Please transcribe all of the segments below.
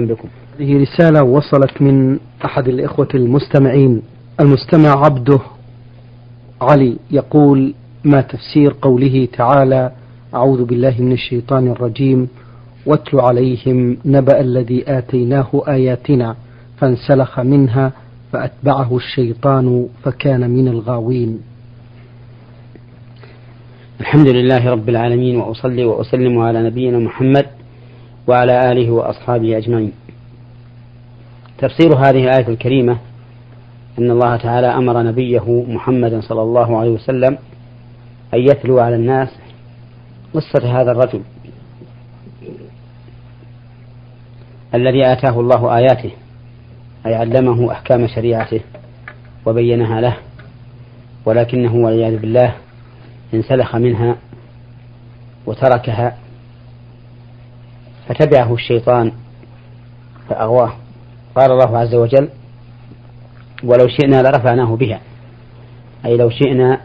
بكم. هذه رسالة وصلت من أحد الإخوة المستمعين. المستمع عبده علي يقول ما تفسير قوله تعالى أعوذ بالله من الشيطان الرجيم واتل عليهم نبأ الذي آتيناه آياتنا فانسلخ منها فأتبعه الشيطان فكان من الغاوين. الحمد لله رب العالمين وأصلي وأسلم على نبينا محمد وعلى آله وأصحابه أجمعين. تفسير هذه الآية الكريمة أن الله تعالى أمر نبيه محمدا صلى الله عليه وسلم أن يتلو على الناس قصة هذا الرجل الذي آتاه الله آياته أي علمه أحكام شريعته وبينها له ولكنه والعياذ بالله انسلخ منها وتركها فتبعه الشيطان فأغواه. قال الله عز وجل ولو شئنا لرفعناه بها. أي لو شئنا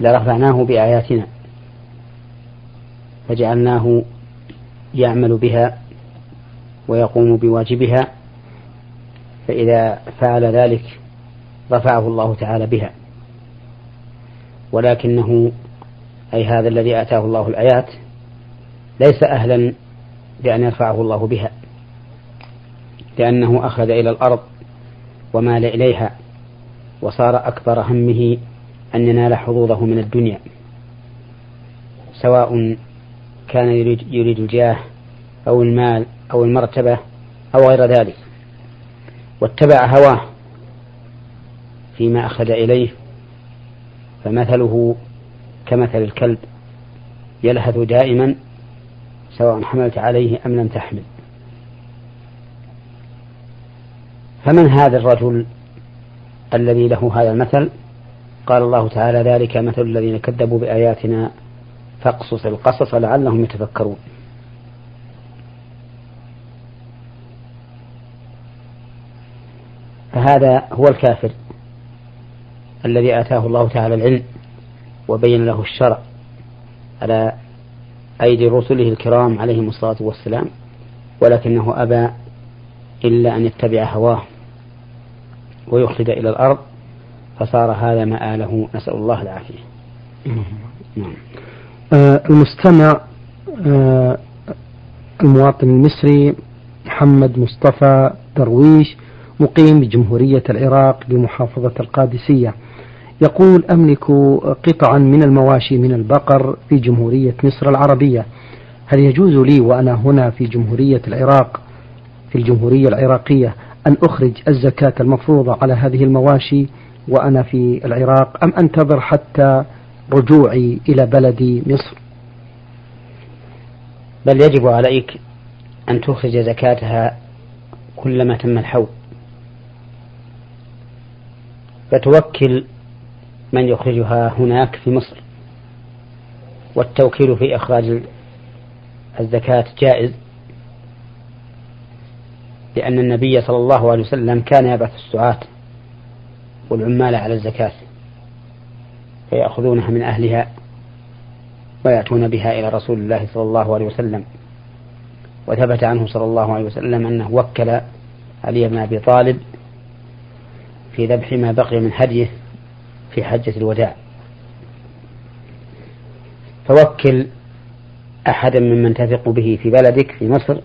لرفعناه بآياتنا فجعلناه يعمل بها ويقوم بواجبها فإذا فعل ذلك رفعه الله تعالى بها. ولكنه أي هذا الذي آتاه الله الآيات ليس أهلا بأن يرفعه الله بها لأنه أخذ إلى الأرض ومال إليها وصار أكبر همه أن ينال حظوظه من الدنيا. سواء كان يريد, يريد الجاه أو المال أو المرتبة أو غير ذلك واتبع هواه فيما أخذ إليه فمثله كمثل الكلب يلهث دائما سواء حملت عليه أم لم تحمل. فمن هذا الرجل الذي له هذا المثل؟ قال الله تعالى ذلك مثل الذين كذبوا بآياتنا فاقصص القصص لعلهم يتفكرون. فهذا هو الكافر الذي آتاه الله تعالى العلم وبين له الشرع. على أيدي رسله الكرام عليهم الصلاة والسلام ولكنه أبى إلا أن يتبع هواه ويخلد إلى الأرض فصار هذا مآله نسأل الله العافية. نعم. آه المستمع آه المواطن المصري محمد مصطفى درويش مقيم بجمهورية العراق بمحافظة القادسية. يقول أملك قطعا من المواشي من البقر في جمهورية مصر العربية. هل يجوز لي وأنا هنا في جمهورية العراق في الجمهورية العراقية أن أخرج الزكاة المفروضة على هذه المواشي وأنا في العراق أم أنتظر حتى رجوعي إلى بلدي مصر؟ بل يجب عليك أن تخرج زكاتها كلما تم الحول فتوكل من يخرجها هناك في مصر. والتوكيل في إخراج الزكاة جائز لأن النبي صلى الله عليه وسلم كان يبعث السعاة والعمال على الزكاة فيأخذونها من أهلها ويأتون بها إلى رسول الله صلى الله عليه وسلم. وثبت عنه صلى الله عليه وسلم أنه وكل علي بن أبي طالب في ذبح ما بقي من هديه في حجة الوداع. فوكل أحدا ممن تثق به في بلدك في مصر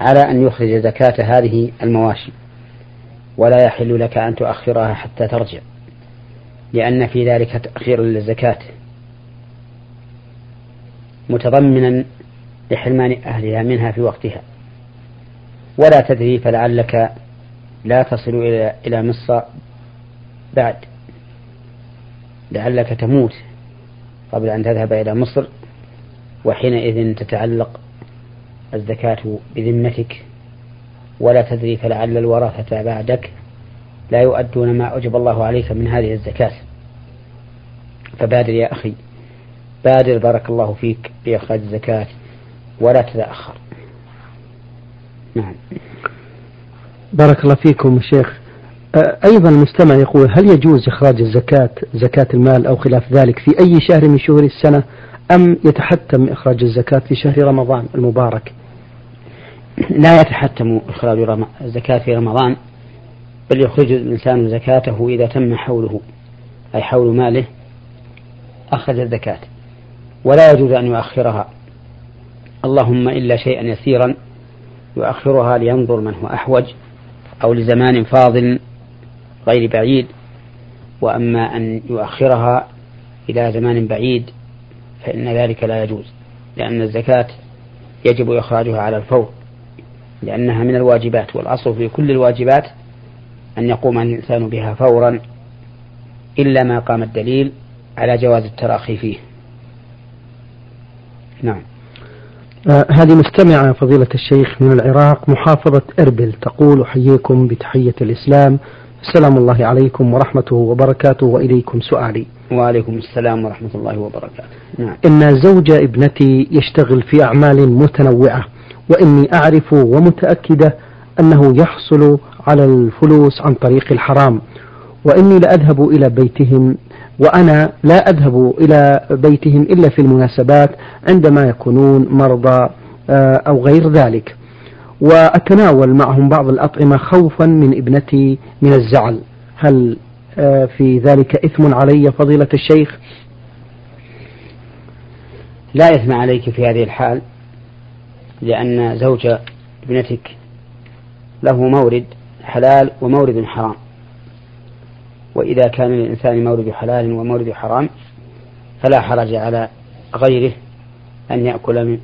على أن يخرج زكاة هذه المواشي. ولا يحل لك أن تؤخرها حتى ترجع لأن في ذلك تأخير للزكاة. متضمنا لحرمان أهلها منها في وقتها. ولا تدري فلعلك لا تصل إلى إلى مصر بعد. لعلك تموت قبل أن تذهب إلى مصر وحينئذ تتعلق الزكاة بذمتك. ولا تدري فلعل الورثة بعدك. لا يؤدون ما أوجب الله عليك من هذه الزكاة. فبادر يا أخي بادر بارك الله فيك بإخراج الزكاة ولا تتأخر. نعم. بارك الله فيكم شيخ. أيضا المستمع يقول هل يجوز إخراج الزكاة زكاة المال أو خلاف ذلك في أي شهر من شهور السنة؟ أم يتحتم إخراج الزكاة في شهر رمضان المبارك؟ لا يتحتم إخراج الزكاة في رمضان بل يخرج الإنسان زكاته إذا تم حوله أي حول ماله أخرج الزكاة. ولا يجوز أن يؤخرها. اللهم إلا شيئا يسيرا يؤخرها لينظر من هو أحوج أو لزمان فاضل غير بعيد وأما أن يؤخرها إلى زمان بعيد فإن ذلك لا يجوز لأن الزكاة يجب إخراجها على الفور لأنها من الواجبات والأصل في كل الواجبات أن يقوم الإنسان بها فورا إلا ما قام الدليل على جواز التراخي فيه. نعم. آه هذه مستمعة فضيلة الشيخ من العراق محافظة إربل تقول أحييكم بتحية الإسلام السلام الله عليكم ورحمته وبركاته وإليكم سؤالي. وعليكم السلام ورحمة الله وبركاته. نعم. إن زوج ابنتي يشتغل في أعمال متنوعة وإني أعرف ومتأكدة أنه يحصل على الفلوس عن طريق الحرام وإني لأذهب إلى بيتهم وأنا لا أذهب إلى بيتهم إلا في المناسبات عندما يكونون مرضى آه، أو غير ذلك. وأتناول معهم بعض الأطعمة خوفا من ابنتي من الزعل. هل آه، في ذلك إثم علي فضيلة الشيخ؟ لا إثم عليك في هذه الحال لأن زوج ابنتك له مورد حلال ومورد حرام. وإذا كان للإنسان مورد حلال ومورد حرام فلا حرج على غيره أن يأكل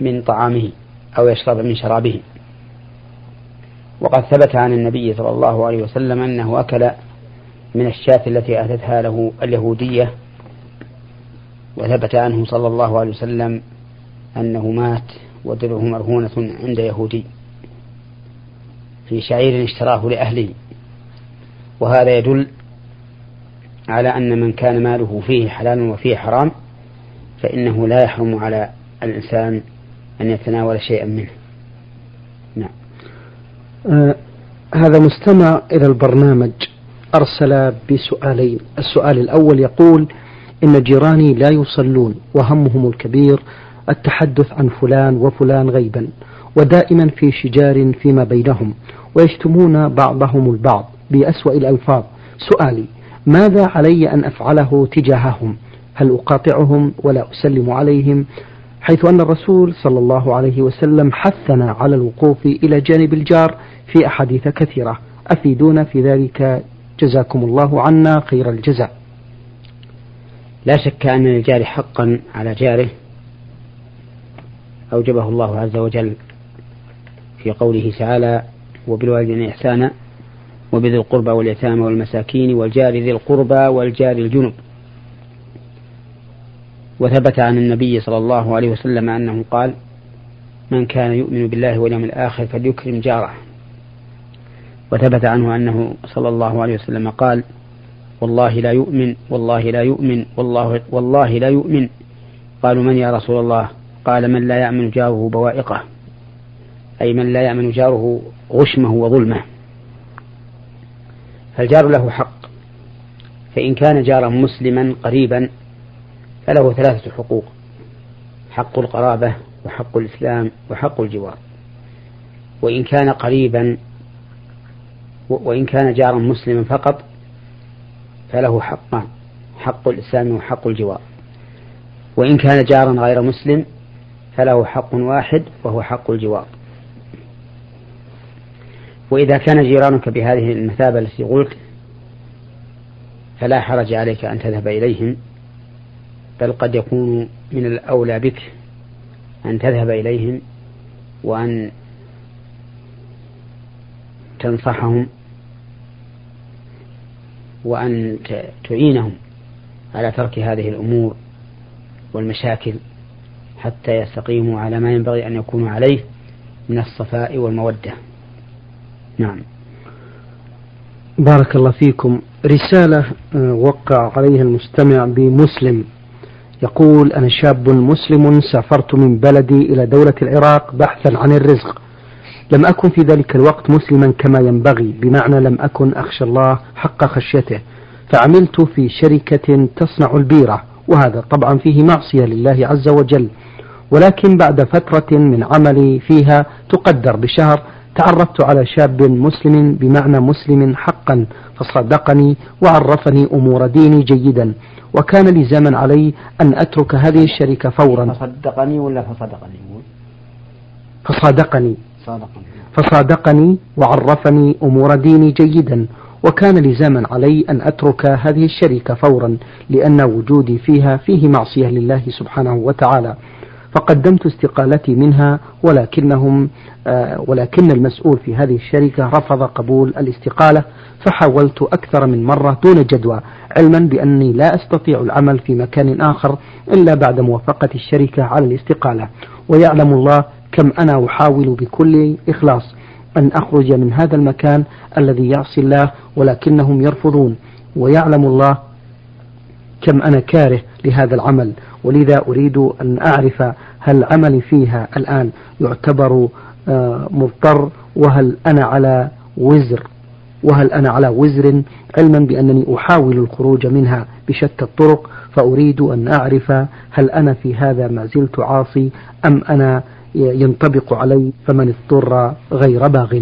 من طعامه. أو يشرب من شرابه. وقد ثبت عن النبي صلى الله عليه وسلم أنه أكل من الشاة التي أتتها له اليهودية وثبت عنه صلى الله عليه وسلم أنه مات ودرعه مرهونة عند يهودي في شعير اشتراه لأهله. وهذا يدل على أن من كان ماله فيه حلال وفيه حرام فإنه لا يحرم على الإنسان أن يتناول شيئا منه. نعم. آه هذا مستمع إلى البرنامج. أرسل بسؤالين. السؤال الأول يقول إن جيراني لا يصلون وهمهم الكبير التحدث عن فلان وفلان غيبا ودائما في شجار فيما بينهم ويشتمون بعضهم البعض بأسوأ الألفاظ. سؤالي ماذا علي أن أفعله تجاههم؟ هل أقاطعهم ولا أسلم عليهم؟ حيث أن الرسول صلى الله عليه وسلم حثنا على الوقوف إلى جانب الجار في أحاديث كثيرة. أفيدونا في ذلك؟ جزاكم الله عنا خير الجزاء. لا شك أن للجار حقا على جاره. أوجبه الله عز وجل في قوله تعالى وبالوالدين إحسانا وبذي القربى واليتامى والمساكين والجار ذي القربى والجار الجنب وثبت عن النبي صلى الله عليه وسلم أنه قال من كان يؤمن بالله واليوم الآخر فليكرم جاره. وثبت عنه أنه صلى الله عليه وسلم قال والله لا يؤمن والله لا يؤمن والله والله لا يؤمن. قالوا من يا رسول الله؟ قال من لا يأمن جاره بوائقه. أي من لا يأمن جاره غشمه وظلمه. فالجار له حق فإن كان جارا مسلما قريبا فله ثلاثة حقوق حق القرابة وحق الإسلام وحق الجوار. وإن كان قريبا وإن كان جارا مسلما فقط فله حقان حق الإسلام وحق الجوار. وإن كان جارا غير مسلم فله حق واحد وهو حق الجوار. وإذا كان جيرانك بهذه المثابة التي قلت فلا حرج عليك أن تذهب إليهم. بل قد يكون من الأولى بك أن تذهب إليهم وأن تنصحهم وأن تعينهم على ترك هذه الأمور والمشاكل حتى يستقيموا على ما ينبغي أن يكونوا عليه من الصفاء والمودة. نعم. بارك الله فيكم. رسالة آه، وقع عليها المستمع بمسلم. يقول أنا شاب مسلم سافرت من بلدي إلى دولة العراق بحثا عن الرزق. لم أكن في ذلك الوقت مسلما كما ينبغي بمعنى لم أكن أخشى الله حق خشيته فعملت في شركة تصنع البيرة وهذا طبعا فيه معصية لله عز وجل. ولكن بعد فترة من عملي فيها تقدر بشهر تعرفت على شاب مسلم بمعنى مسلم حقا فصدقني وعرفني أمور ديني جيدا وكان لزاما علي أن أترك هذه الشركة فورا. فصدقني ولا فصدقني؟ فصادقني. صادقني. فصادقني وعرفني أمور ديني جيدا وكان لزاما علي أن أترك هذه الشركة فورا لأن وجودي فيها فيه معصية لله سبحانه وتعالى. فقدمت استقالتي منها ولكنهم آه، ولكن المسؤول في هذه الشركة رفض قبول الاستقالة فحاولت أكثر من مرة دون جدوى علما بأني لا أستطيع العمل في مكان آخر إلا بعد موافقة الشركة على الاستقالة. ويعلم الله كم أنا أحاول بكل إخلاص أن أخرج من هذا المكان الذي يعصي الله ولكنهم يرفضون. ويعلم الله كم أنا كاره لهذا العمل. ولذا أريد أن أعرف هل عملي فيها الآن يعتبر آه، مضطر وهل أنا على وزر؟ وهل أنا على وزر؟ علما بأنني أحاول الخروج منها بشتى الطرق فأريد أن أعرف هل أنا في هذا ما زلت عاصي أم أنا ينطبق علي فمن اضطر غير باغ.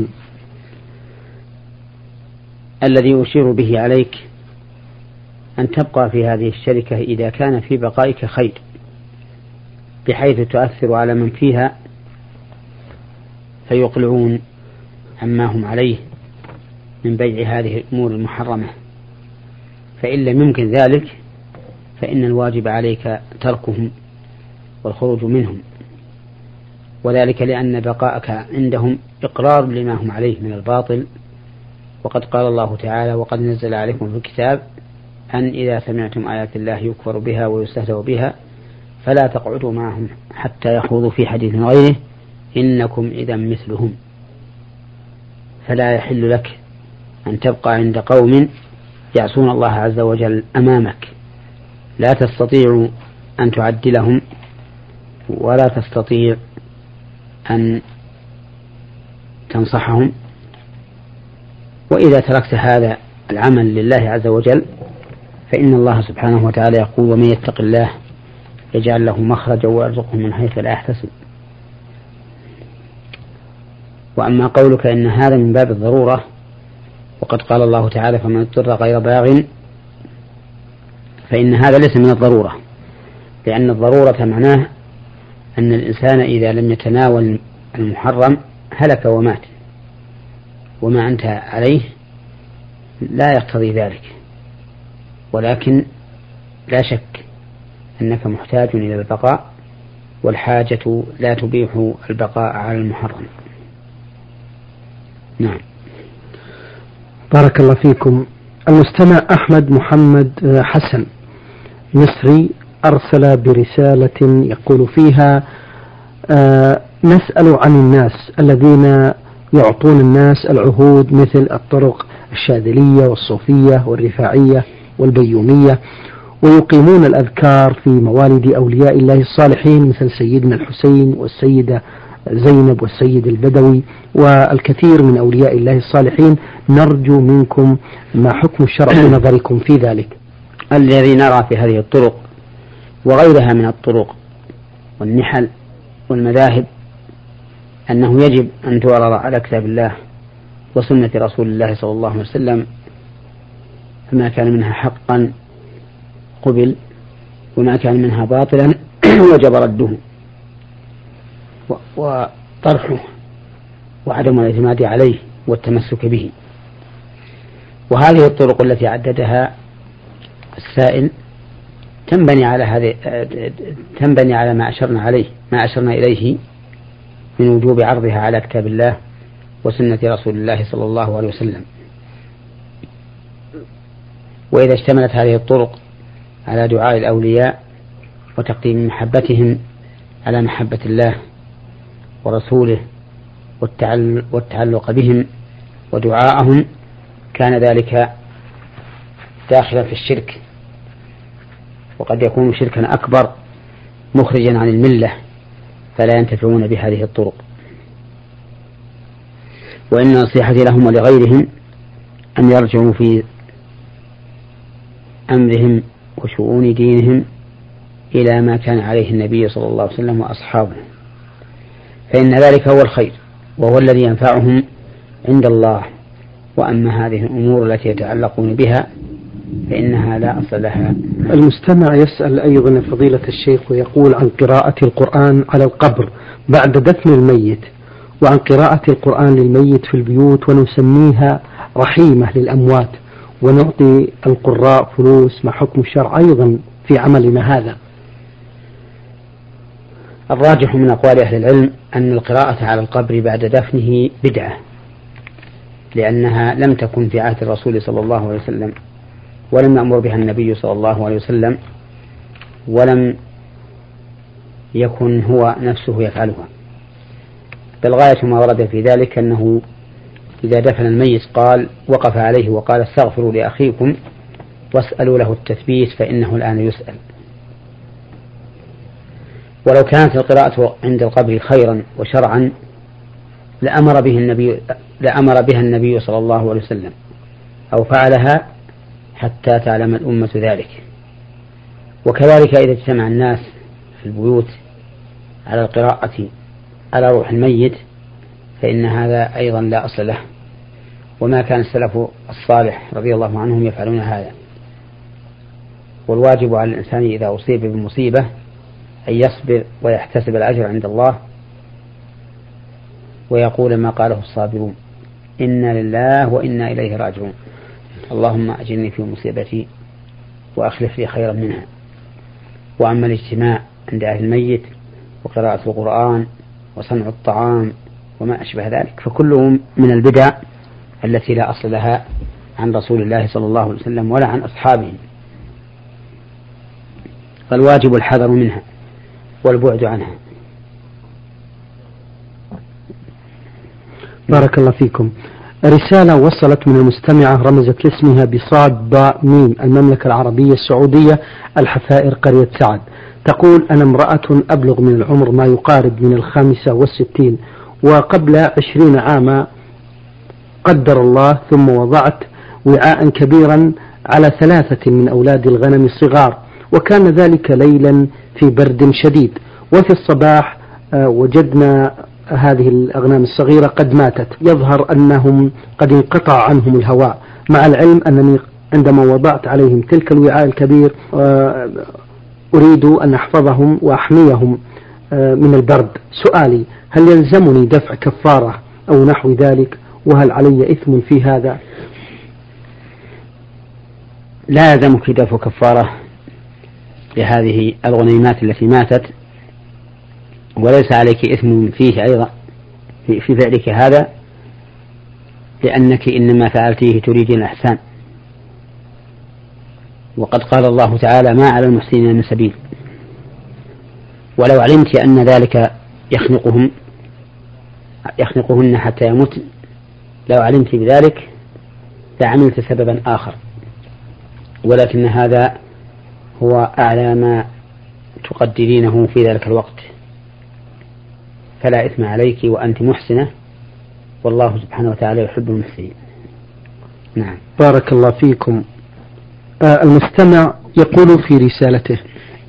الذي أشير به عليك أن تبقى في هذه الشركة إذا كان في بقائك خير بحيث تؤثر على من فيها فيقلعون عما هم عليه من بيع هذه الأمور المحرمة. فإن لم يمكن ذلك فإن الواجب عليك تركهم والخروج منهم وذلك لأن بقاءك عندهم إقرار لما هم عليه من الباطل. وقد قال الله تعالى وقد نزل عليكم في الكتاب أن إذا سمعتم آيات الله يكفر بها ويستهزأ بها فلا تقعدوا معهم حتى يخوضوا في حديث غيره إنكم إذا مثلهم فلا يحل لك أن تبقى عند قوم يعصون الله عز وجل أمامك لا تستطيع أن تعدلهم ولا تستطيع أن تنصحهم وإذا تركت هذا العمل لله عز وجل فإن الله سبحانه وتعالى يقول ومن يتق الله يجعل له مخرجا ويرزقه من حيث لا يحتسب. وأما قولك إن هذا من باب الضرورة وقد قال الله تعالى فمن اضطر غير باغ فإن هذا ليس من الضرورة لأن الضرورة معناه أن الإنسان إذا لم يتناول المحرم هلك ومات وما أنت عليه لا يقتضي ذلك. ولكن لا شك أنك محتاج إلى البقاء والحاجة لا تبيح البقاء على المحرم. نعم. بارك الله فيكم. المستمع أحمد محمد حسن مصري أرسل برسالة يقول فيها آه، نسأل عن الناس الذين يعطون الناس العهود مثل الطرق الشاذلية والصوفية والرفاعية. والبيومية ويقيمون الأذكار في موالد أولياء الله الصالحين مثل سيدنا الحسين والسيدة زينب والسيد البدوي والكثير من أولياء الله الصالحين. نرجو منكم ما حكم الشرع في نظركم في ذلك. الذي نرى في هذه الطرق وغيرها من الطرق والنحل والمذاهب أنه يجب أن تعرض على كتاب الله وسنة رسول الله صلى الله عليه وسلم فما كان منها حقا قبل وما كان منها باطلا وجب رده وطرحه وعدم الاعتماد عليه والتمسك به. وهذه الطرق التي عددها السائل تنبني على هذه تنبني على ما أشرنا عليه ما أشرنا إليه من وجوب عرضها على كتاب الله وسنة رسول الله صلى الله عليه وسلم. وإذا اشتملت هذه الطرق على دعاء الأولياء وتقديم محبتهم على محبة الله ورسوله والتعلق بهم ودعاءهم كان ذلك داخلا في الشرك. وقد يكون شركا أكبر مخرجا عن الملة فلا ينتفعون بهذه الطرق. وإن نصيحتي لهم ولغيرهم أن يرجعوا في أمرهم وشؤون دينهم إلى ما كان عليه النبي صلى الله عليه وسلم وأصحابه. فإن ذلك هو الخير وهو الذي ينفعهم عند الله. وأما هذه الأمور التي يتعلقون بها فإنها لا أصل لها. المستمع يسأل أيضا فضيلة الشيخ ويقول عن قراءة القرآن على القبر بعد دفن الميت وعن قراءة القرآن للميت في البيوت ونسميها رحيمة للأموات. ونعطي القراء فلوس ما حكم الشرع أيضا في عملنا هذا. الراجح من أقوال أهل العلم أن القراءة على القبر بعد دفنه بدعة لأنها لم تكن في عهد الرسول صلى الله عليه وسلم ولم يأمر بها النبي صلى الله عليه وسلم ولم يكن هو نفسه يفعلها. بل غاية ما ورد في ذلك أنه إذا دفن الميت قال وقف عليه وقال استغفروا لأخيكم واسألوا له التثبيت فإنه الآن يسأل. ولو كانت القراءة عند القبر خيرا وشرعا لأمر به النبي لأمر بها النبي صلى الله عليه وسلم أو فعلها حتى تعلم الأمة ذلك. وكذلك إذا اجتمع الناس في البيوت على القراءة على روح الميت فإن هذا أيضا لا أصل له. وما كان السلف الصالح رضي الله عنهم يفعلون هذا. والواجب على الإنسان إذا أصيب بمصيبة أن يصبر ويحتسب الأجر عند الله. ويقول ما قاله الصابرون إنا لله وإنا إليه راجعون. اللهم أجرني في مصيبتي وأخلف لي خيرا منها. وأما الاجتماع عند أهل الميت وقراءة القرآن وصنع الطعام وما أشبه ذلك فكله من البدع التي لا أصل لها عن رسول الله صلى الله عليه وسلم ولا عن أصحابه. فالواجب الحذر منها والبعد عنها. بارك الله فيكم. رسالة وصلت من المستمعة رمزت لاسمها بصاد باء ميم المملكة العربية السعودية الحفائر قرية سعد. تقول أنا امرأة أبلغ من العمر ما يقارب من الخامسة والستين وقبل عشرين عاما قدر الله ثم وضعت وعاء كبيرا على ثلاثة من أولاد الغنم الصغار. وكان ذلك ليلا في برد شديد. وفي الصباح آه، وجدنا هذه الأغنام الصغيرة قد ماتت. يظهر أنهم قد انقطع عنهم الهواء مع العلم أنني عندما وضعت عليهم تلك الوعاء الكبير آه، أريد أن أحفظهم وأحميهم آه، من البرد. سؤالي هل يلزمني دفع كفارة أو نحو ذلك؟ وهل علي إثم في هذا؟ لا يلزمك دفع كفارة لهذه الغنيمات التي ماتت وليس عليك إثم فيه أيضا في, فعلك هذا لأنك إنما فعلتيه تريدين الإحسان. وقد قال الله تعالى ما على المحسنين من سبيل ولو علمت أن ذلك يخنقهم يخنقهن حتى يموت لو علمت بذلك لعملت سببا آخر. ولكن هذا هو أعلى ما تقدرينه في ذلك الوقت. فلا إثم عليك وأنت محسنة. والله سبحانه وتعالى يحب المحسنين. نعم. بارك الله فيكم. آه المستمع يقول في رسالته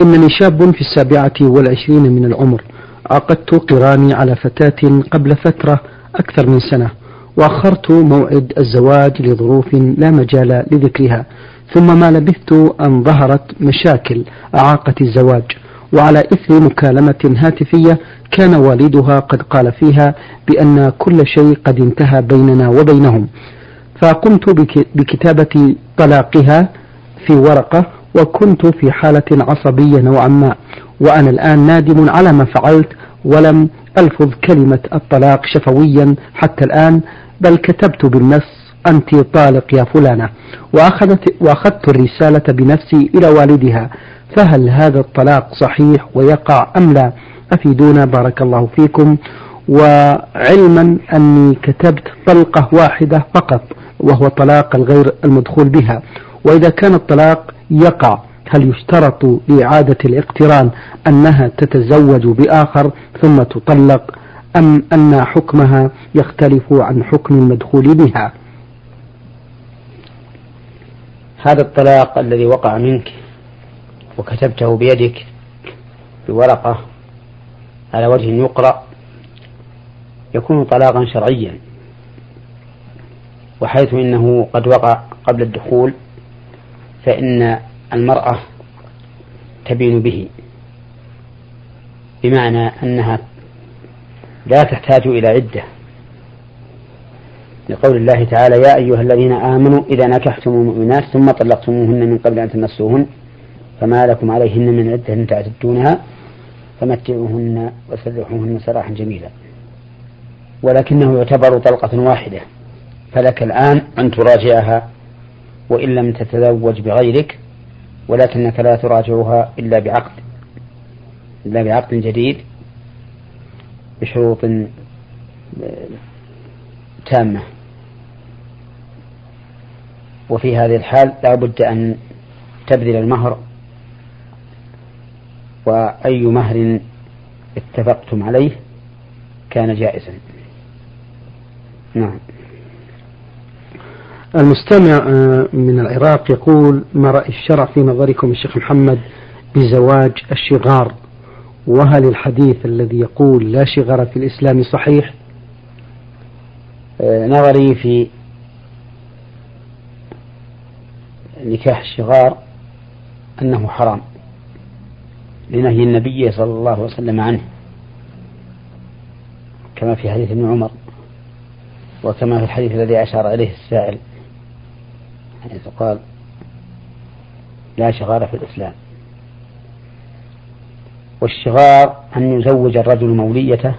إنني شاب في السابعة والعشرين من العمر عقدت قراني على فتاة قبل فترة أكثر من سنة. وأخرت موعد الزواج لظروف لا مجال لذكرها ثم ما لبثت أن ظهرت مشاكل أعاقت الزواج وعلى إثر مكالمة هاتفية كان والدها قد قال فيها بأن كل شيء قد انتهى بيننا وبينهم. فقمت بكتابة طلاقها في ورقة وكنت في حالة عصبية نوعا ما وأنا الآن نادم على ما فعلت ولم ألفظ كلمة الطلاق شفويا حتى الآن بل كتبت بالنص أنت طالق يا فلانة وأخذت, وأخذت الرسالة بنفسي إلى والدها فهل هذا الطلاق صحيح ويقع أم لا؟ أفيدونا بارك الله فيكم. وعلما أني كتبت طلقة واحدة فقط وهو طلاق الغير المدخول بها. وإذا كان الطلاق يقع هل يشترط لإعادة الاقتران أنها تتزوج بآخر ثم تطلق؟ أم أن حكمها يختلف عن حكم المدخول بها. هذا الطلاق الذي وقع منك وكتبته بيدك بورقة على وجه يقرأ يكون طلاقا شرعيا وحيث إنه قد وقع قبل الدخول فإن المرأة تبين به بمعنى أنها لا تحتاج إلى عدة. لقول الله تعالى يا أيها الذين آمنوا إذا نكحتم المؤمنات ثم طلقتموهن من قبل أن تمسوهن فما لكم عليهن من عدة تعتدونها فمتعوهن وسرحوهن سراحا جميلا. ولكنه يعتبر طلقة واحدة فلك الآن أن تراجعها وإن لم تتزوج بغيرك ولكنك لا تراجعها إلا بعقد إلا بعقد جديد بشروط تامة. وفي هذه الحال لا بد أن تبذل المهر. وأي مهر اتفقتم عليه كان جائزا. نعم. المستمع آه، من العراق يقول ما رأي الشرع في نظركم الشيخ محمد بزواج الشغار. وهل الحديث الذي يقول لا شغار في الإسلام صحيح؟ آه، نظري في نكاح الشغار أنه حرام لنهي النبي صلى الله عليه وسلم عنه كما في حديث ابن عمر وكما في الحديث الذي أشار إليه السائل حيث قال لا شغار في الإسلام. والشغار أن يزوج الرجل موليته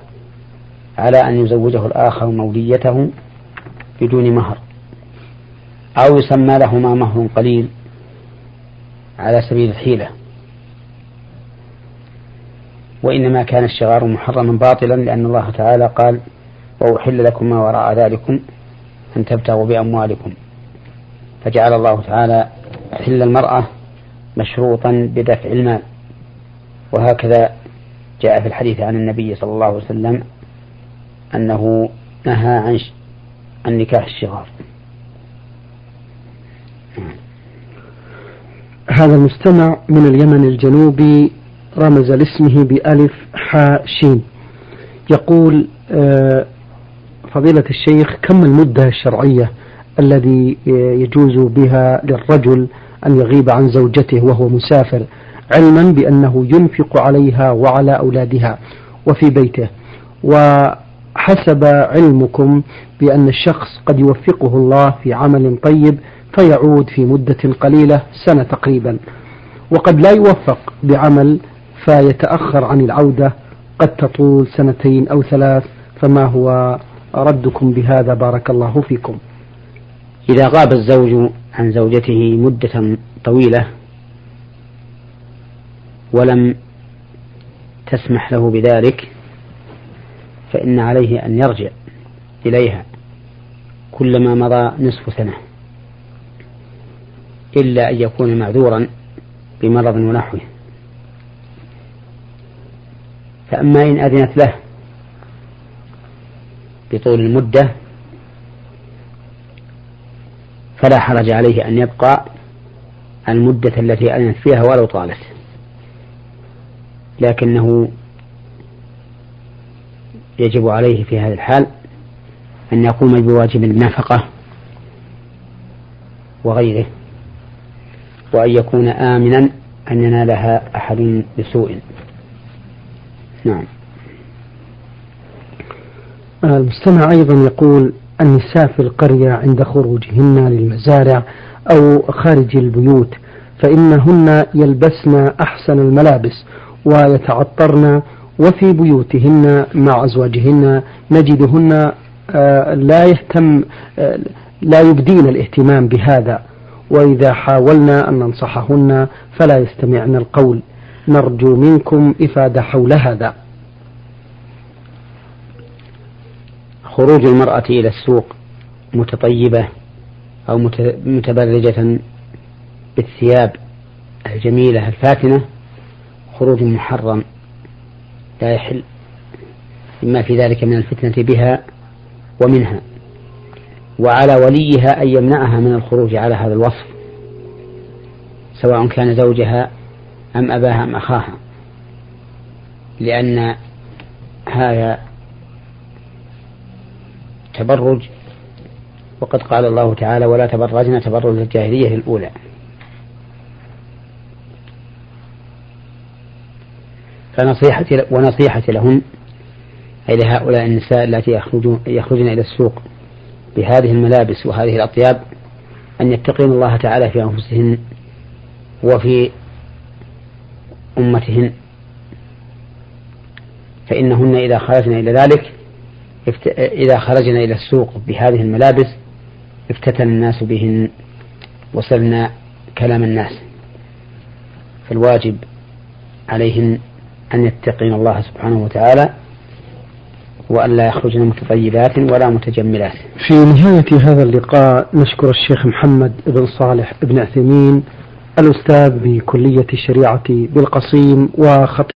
على أن يزوجه الآخر موليته بدون مهر أو يسمى لهما مهر قليل على سبيل الحيلة. وإنما كان الشغار محرما باطلا لأن الله تعالى قال وأحل لكم ما وراء ذلكم أن تبتغوا بأموالكم فجعل الله تعالى حل المرأة مشروطا بدفع المال. وهكذا جاء في الحديث عن النبي صلى الله عليه وسلم أنه نهى عن عن نكاح الشغار. هذا المستمع من اليمن الجنوبي رمز لاسمه بألف حاء شين. يقول آه، فضيلة الشيخ كم المدة الشرعية الذي يجوز بها للرجل أن يغيب عن زوجته وهو مسافر؟ علما بأنه ينفق عليها وعلى أولادها وفي بيته. وحسب علمكم بأن الشخص قد يوفقه الله في عمل طيب فيعود في مدة قليلة سنة تقريبا. وقد لا يوفق بعمل فيتأخر عن العودة قد تطول سنتين أو ثلاث فما هو ردكم بهذا؟ بارك الله فيكم. إذا غاب الزوج عن زوجته مدة طويلة ولم تسمح له بذلك فإن عليه أن يرجع إليها كلما مضى نصف سنة إلا أن يكون معذورا بمرض ونحوه. فأما إن أذنت له بطول المدة فلا حرج عليه أن يبقى المدة التي أذنت فيها ولو طالت. لكنه يجب عليه في هذا الحال أن يقوم بواجب النفقة وغيره وأن يكون آمنا أن ينالها أحد بسوء. نعم. المستمع أيضا يقول النساء في القرية عند خروجهن للمزارع أو خارج البيوت فإنهن يلبسن أحسن الملابس ويتعطرن وفي بيوتهن مع أزواجهن نجدهن آه، لا يهتم آه، لا يبدين الاهتمام بهذا. وإذا حاولنا أن ننصحهن فلا يستمعن القول. نرجو منكم إفادة حول هذا. خروج المرأة إلى السوق متطيبة أو متبرجة بالثياب الجميلة الفاتنة خروج محرم لا يحل إما في ذلك من الفتنة بها ومنها وعلى وليها أن يمنعها من الخروج على هذا الوصف سواء كان زوجها أم أباها أم أخاها لأن هذا تبرج وقد قال الله تعالى ولا تبرجنا تبرج الجاهلية الأولى. فنصيحتي ونصيحتي لهن أي لهؤلاء النساء التي يخرجون يخرجن إلى السوق بهذه الملابس وهذه الأطياب أن يتقين الله تعالى في أنفسهن وفي أمتهن. فإنهن إذا خرجن إلى ذلك إذا خرجنا إلى السوق بهذه الملابس افتتن الناس بهن وسلنا كلام الناس. فالواجب عليهن أن يتقين الله سبحانه وتعالى وأن لا يخرجن متطيبات ولا متجملات. في نهاية هذا اللقاء نشكر الشيخ محمد بن صالح بن عثيمين الأستاذ بكلية الشريعة بالقصيم وخطيب